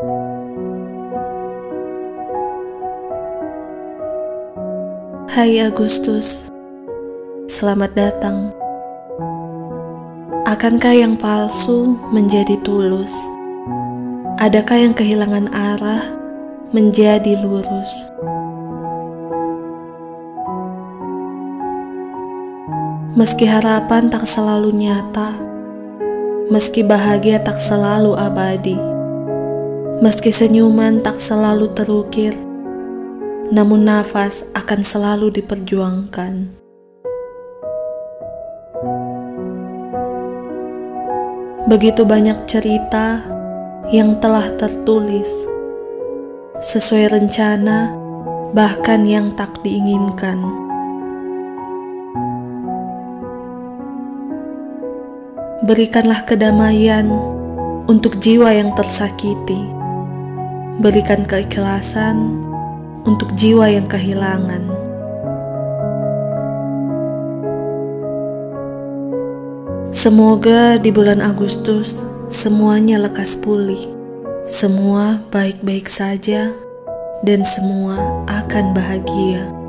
Hai Agustus, selamat datang. Akankah yang palsu menjadi tulus? Adakah yang kehilangan arah menjadi lurus? Meski harapan tak selalu nyata, meski bahagia tak selalu abadi, meski senyuman tak selalu terukir namun nafas akan selalu diperjuangkan. Begitu banyak cerita yang telah tertulis sesuai rencana, bahkan yang tak diinginkan. Berikanlah kedamaian untuk jiwa yang tersakiti. Berikan keikhlasan untuk jiwa yang kehilangan. Semoga di bulan Agustus semuanya lekas pulih, semua baik-baik saja, dan semua akan bahagia.